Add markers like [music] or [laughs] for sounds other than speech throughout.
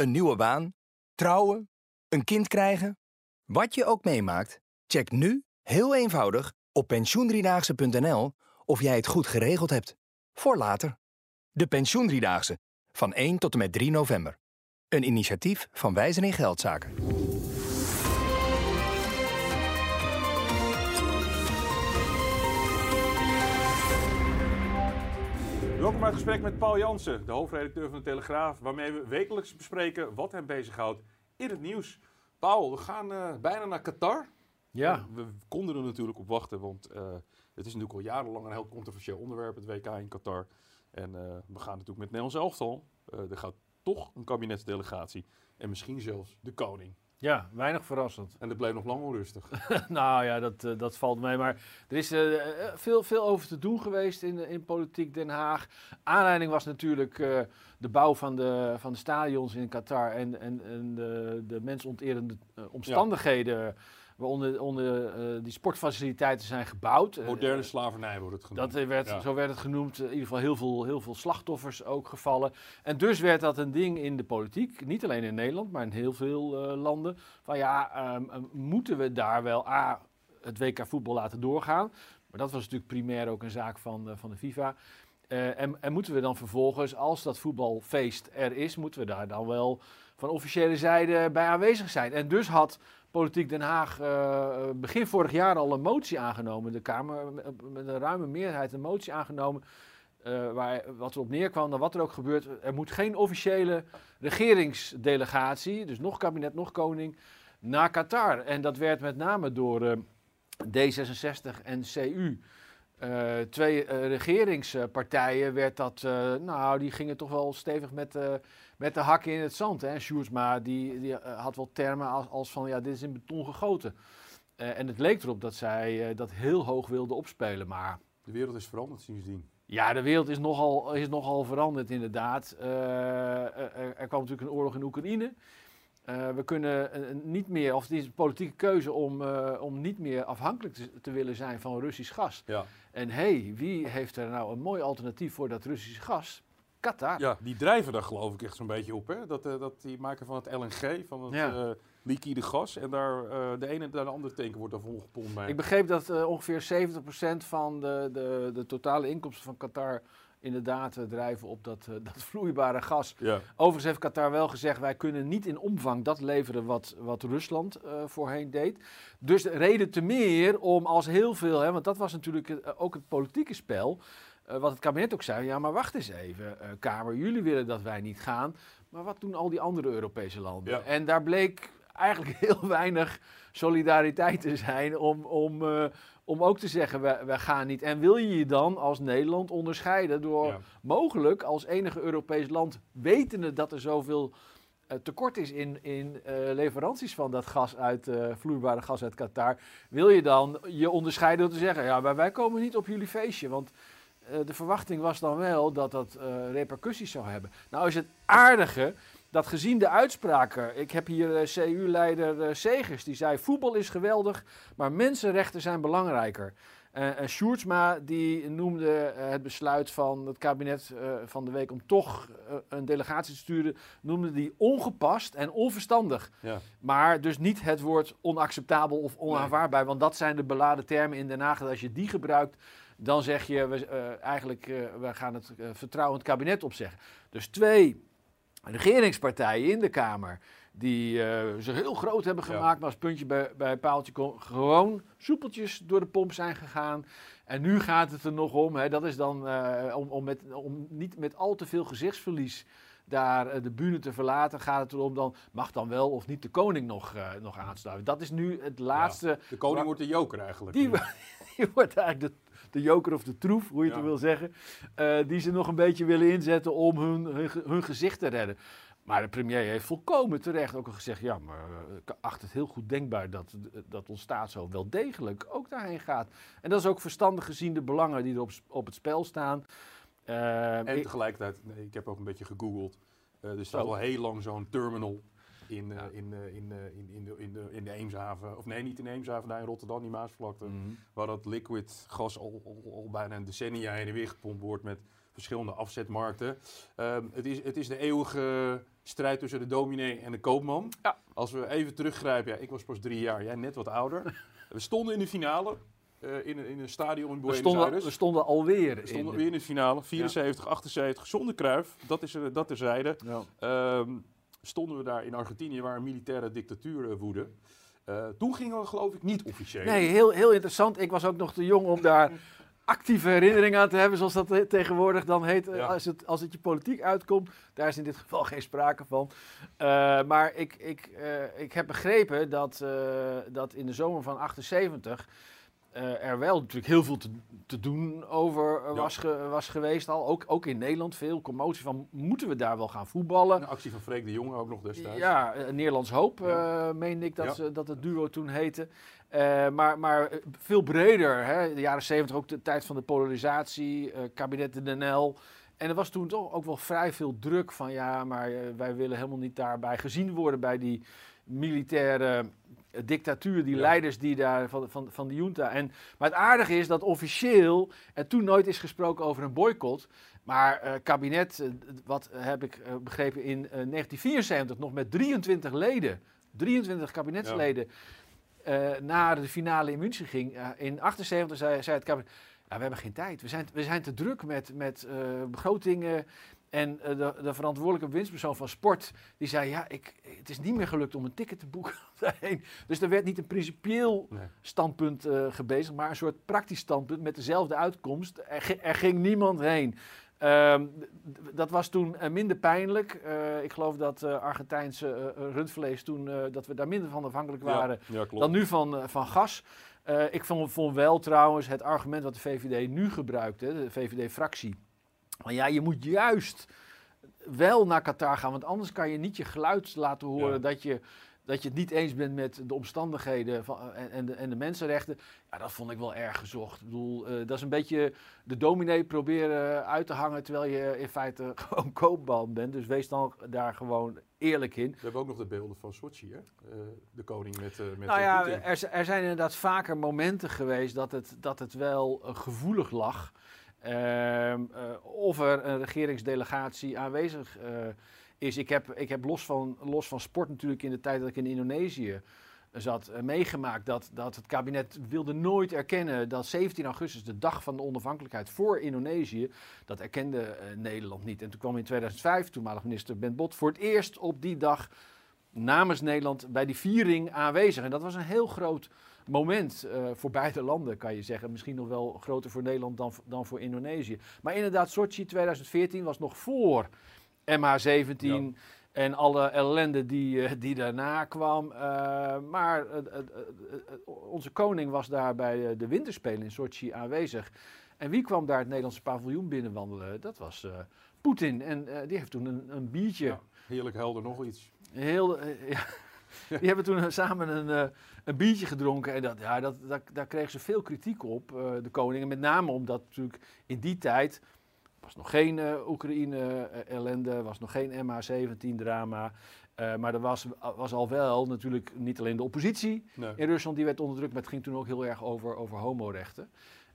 Een nieuwe baan, trouwen, een kind krijgen. Wat je ook meemaakt, check nu heel eenvoudig op pensioendriedaagse.nl of jij het goed geregeld hebt. Voor later. De Pensioendriedaagse van 1 tot en met 3 november. Een initiatief van Wijzen in Geldzaken. Welkom bij het gesprek met Paul Jansen, de hoofdredacteur van de Telegraaf, waarmee we wekelijks bespreken wat hem bezighoudt in het nieuws. Paul, we gaan eh, bijna naar Qatar. Ja. We konden er natuurlijk op wachten, want eh, het is natuurlijk al jarenlang een heel controversieel onderwerp, het WK in Qatar. En eh, we gaan natuurlijk met Nederlands elftal. Er gaat toch een kabinetsdelegatie en misschien zelfs de koning. Ja, weinig verrassend. En het bleef nog lang onrustig. [laughs] nou ja, dat, eh, dat valt mee. Maar er is eh, eh, veel, veel over te doen geweest in, in politiek Den Haag. Aanleiding was natuurlijk de bouw van de, van de stadions in Qatar en, en, en de, de mensonterende omstandigheden onder, eh, die sportfaciliteiten zijn gebouwd. Eh, Moderne slavernij wordt het genoemd. Dat werd, Ja. Zo werd het genoemd. In ieder geval heel veel, heel veel slachtoffers ook gevallen. En dus werd dat een ding in de politiek. Niet alleen in Nederland, maar in heel veel eh, landen. Van ja, ehm, ehm, moeten we daar wel A, het WK voetbal laten doorgaan? Maar dat was natuurlijk primair ook een zaak van, eh, van de FIFA. Eh, en, en moeten we dan vervolgens, als dat voetbalfeest er is, moeten we daar dan wel van officiële zijde bij aanwezig zijn. En dus had Politiek Den Haag eh, begin vorig jaar al een motie aangenomen. De Kamer met- met een ruime meerderheid een motie aangenomen. eh, waar, wat erop neerkwam, dan wat er ook gebeurt. Er moet geen officiële regeringsdelegatie, dus nog kabinet, nog koning, naar Qatar. En dat werd met name door eh, D66 en CU. Eh, twee eh, regeringspartijen werd dat, eh, nou, die gingen toch wel stevig met, met de hakken in het zand. Hè. Sjoerdsma die, die had wel termen als, als van, ja, dit is in beton gegoten. En het leek erop dat zij dat heel hoog wilden opspelen, maar... De wereld is veranderd sindsdien. Ja, de wereld is nogal, is nogal veranderd inderdaad. Er kwam natuurlijk een oorlog in Oekraïne. Eh, we kunnen eh, niet meer, of het is een politieke keuze om, eh, om niet meer afhankelijk te, te willen zijn van Russisch gas. Ja. En hé, hey, wie heeft er nou een mooi alternatief voor dat Russische gas? Qatar. Ja, die drijven daar geloof ik echt zo'n beetje op. Hè? Dat, eh, dat die maken van het LNG, van het Ja. eh, liquide gas. En daar eh, de ene naar de andere tanker wordt daar volgepompt. Ik begreep dat eh, ongeveer 70% van de, de, de totale inkomsten van Qatar inderdaad eh, drijven op dat, eh, [laughs] dat vloeibare gas. Ja, Overigens heeft Qatar wel gezegd, wij kunnen niet in omvang dat leveren wat, wat Rusland eh, voorheen deed. Dus reden te meer om als heel veel, hè, want dat was natuurlijk ook het politieke spel, wat het kabinet ook zei, ja maar wacht eens even, Kamer, jullie willen dat wij niet gaan, maar wat doen al die andere Europese landen? Ja. En daar bleek eigenlijk [laughs] heel weinig solidariteit te zijn om, om, om ook te zeggen, wij, wij gaan niet. En wil je je dan als Nederland onderscheiden door Ja. mogelijk als enige Europees land, wetende dat er zoveel eh, tekort is in, in eh, leveranties van dat gas uit, eh, vloeibare gas uit Qatar, wil je dan je onderscheiden door te zeggen, ja, maar wij komen niet op jullie feestje, want de verwachting was dan wel dat dat repercussies zou hebben. Nou is het aardige dat gezien de uitspraken, ik heb hier eh, CU-leider eh, Segers, die zei voetbal is geweldig, maar mensenrechten zijn belangrijker. Eh en Sjoerdsma die noemde het besluit van het kabinet van de week om toch een delegatie te sturen, noemde die ongepast en onverstandig. ja. Maar dus niet het woord onacceptabel of onaanvaardbaar, want dat zijn de beladen termen in Den Haag. Dat als je die gebruikt, dan zeg je we, eigenlijk, we gaan het vertrouwend kabinet opzeggen. Dus twee regeringspartijen in de Kamer die eh, zich heel groot hebben Ja. gemaakt, maar als puntje bij, bij paaltje kon, gewoon soepeltjes door de pomp zijn gegaan. En nu gaat het er nog om, hè, dat is dan eh, om, om, met, om niet met al te veel gezichtsverlies daar eh, de bühne te verlaten, gaat het erom dan, mag dan wel of niet de koning nog, nog aansluiten. Dat is nu het laatste, De koning wordt de joker eigenlijk. die, [laughs] die wordt eigenlijk de de joker of de troef, hoe je het Ja. wil zeggen. eh, die ze nog een beetje willen inzetten om hun, hun, ge- hun gezicht te redden. Maar de premier heeft volkomen terecht ook al gezegd: ja, maar eh, ik acht het heel goed denkbaar dat, dat ons staat zo wel degelijk ook daarheen gaat. En dat is ook verstandig gezien de belangen die er op, op het spel staan. Eh, En tegelijkertijd, nee, ik heb ook een beetje gegoogeld. Eh, er staat al heel lang zo'n terminal in, eh, in, eh, in, eh, in, in, de, in, de, in de Eemshaven. Of nee, niet in de Eemshaven, daar in Rotterdam, die Maasvlakte. Mhm. Waar dat liquid gas al, al, al bijna een decennia heen en weer gepompt wordt met verschillende afzetmarkten. Ehm, het, is, het is de eeuwige strijd tussen de dominee en de koopman. Ja. Als we even teruggrijpen, ja, ik was pas drie jaar, jij net wat ouder. [laughs] we stonden in de finale eh, in, een- in een stadion in we, Buenos stonden, Aires. we stonden alweer We in. stonden weer in de finale, 74, 78, zonder Kruif. Dat is er, dat terzijde. Ja. Ehm, stonden we daar in Argentinië, waar een militaire dictatuur eh, woedde. Eh, toen gingen we geloof ik niet officieel. Nee, heel, heel interessant. Ik was ook nog te jong om daar actieve herinneringen aan te hebben, zoals dat he- tegenwoordig dan heet. eh, Ja. Als, het, als het je politiek uitkomt, daar is in dit geval geen sprake van. Eh, maar ik, ik, eh, ik heb begrepen dat, eh, dat in de zomer van 78 eh, er wel natuurlijk heel veel te, te doen over eh, was, ge- was geweest al. Ook, ook in Nederland veel commotie van, moeten we daar wel gaan voetballen? Een actie van Freek de Jonge ook nog destijds. Ja, eh, Nederlands Hoop Ja. meende ik dat, Ja. dat het duo toen heette. Maar, maar veel breder. Hè? De jaren zeventig, ook de tijd van de polarisatie, kabinet de Den L. En er was toen toch ook wel vrij veel druk van ja, maar wij willen helemaal niet daarbij gezien worden bij die militaire eh, dictatuur, die Ja. leiders die daar van, van, van de junta. En, maar het aardige is dat officieel er toen nooit is gesproken over een boycott. Maar eh, kabinet, eh, wat heb ik begrepen, in eh, 1974 nog met 23 leden, 23 kabinetsleden, eh, naar de finale in München ging. Eh, in 78 zei, zei het kabinet, ja, we hebben geen tijd. We zijn, we zijn te druk met, met eh, begrotingen. En de, de verantwoordelijke winstpersoon van sport, die zei, ja, ik, het is niet meer gelukt om een ticket te boeken [laughs] daarheen. Dus er werd niet een principieel Nee. standpunt gebezigd, maar een soort praktisch standpunt met dezelfde uitkomst. Er, er ging niemand heen. Ehm, dat was toen eh, minder pijnlijk. Eh, ik geloof dat eh, Argentijnse rundvlees toen, dat we daar minder van afhankelijk waren Ja, ja, klopt. dan nu van, van gas. Ik vond, vond wel trouwens het argument wat de VVD nu gebruikt, hè, de VVD-fractie. Van ja, je moet juist wel naar Qatar gaan, want anders kan je niet je geluid laten horen Ja. dat, je, dat je het niet eens bent met de omstandigheden van, en, en, de, en de mensenrechten. Ja, dat vond ik wel erg gezocht. Ik bedoel, eh, dat is een beetje de dominee proberen uit te hangen terwijl je in feite [laughs] gewoon koopman bent. Dus wees dan daar gewoon eerlijk in. We hebben ook nog de beelden van Sochi, hè? Eh, de koning met, eh met Nou eh, ja, er, er zijn inderdaad vaker momenten geweest dat het, dat het wel eh, gevoelig lag. Ehm, eh, of er een regeringsdelegatie aanwezig eh, is. Ik heb, ik heb los, van, los van sport natuurlijk in de tijd dat ik in Indonesië zat eh, meegemaakt dat, dat het kabinet wilde nooit erkennen dat 17 augustus, de dag van de onafhankelijkheid voor Indonesië, dat erkende eh, Nederland niet. En toen kwam in 2005 toenmalig minister Ben Bot voor het eerst op die dag namens Nederland bij die viering aanwezig. En dat was een heel groot moment eh, voor beide landen, kan je zeggen. Misschien nog wel groter voor Nederland dan, dan voor Indonesië. Maar inderdaad, Sochi 2014 was nog voor MH17 Ja. en alle ellende die, eh, die daarna kwam. Eh, maar eh, onze koning was daar bij de winterspelen in Sochi aanwezig. En wie kwam daar het Nederlandse paviljoen binnenwandelen? Dat was Poetin. En die heeft toen een, een biertje Ja, heerlijk helder nog iets. Heel, ja. Die hebben toen samen een, een biertje gedronken. En dat, ja, dat, dat, daar kregen ze veel kritiek op, eh, de koning. En met name omdat natuurlijk in die tijd was nog geen eh, Oekraïne-ellende, was nog geen MH17-drama. Eh, maar er was, was al wel natuurlijk niet alleen de oppositie Nee. in Rusland die werd onderdrukt, maar het ging toen ook heel erg over, over homorechten.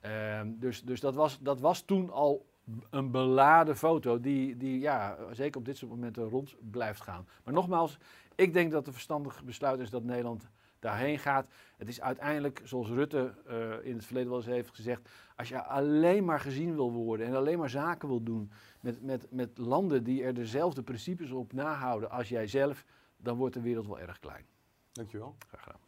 Ehm, dus dus dat, was, dat was toen al een beladen foto die, die ja, zeker op dit soort momenten rond blijft gaan. Maar nogmaals, ik denk dat het verstandig besluit is dat Nederland daarheen gaat. Het is uiteindelijk, zoals Rutte eh, in het verleden wel eens heeft gezegd, als je alleen maar gezien wil worden en alleen maar zaken wil doen met, met, met landen die er dezelfde principes op nahouden als jij zelf, dan wordt de wereld wel erg klein. Dankjewel. Graag gedaan.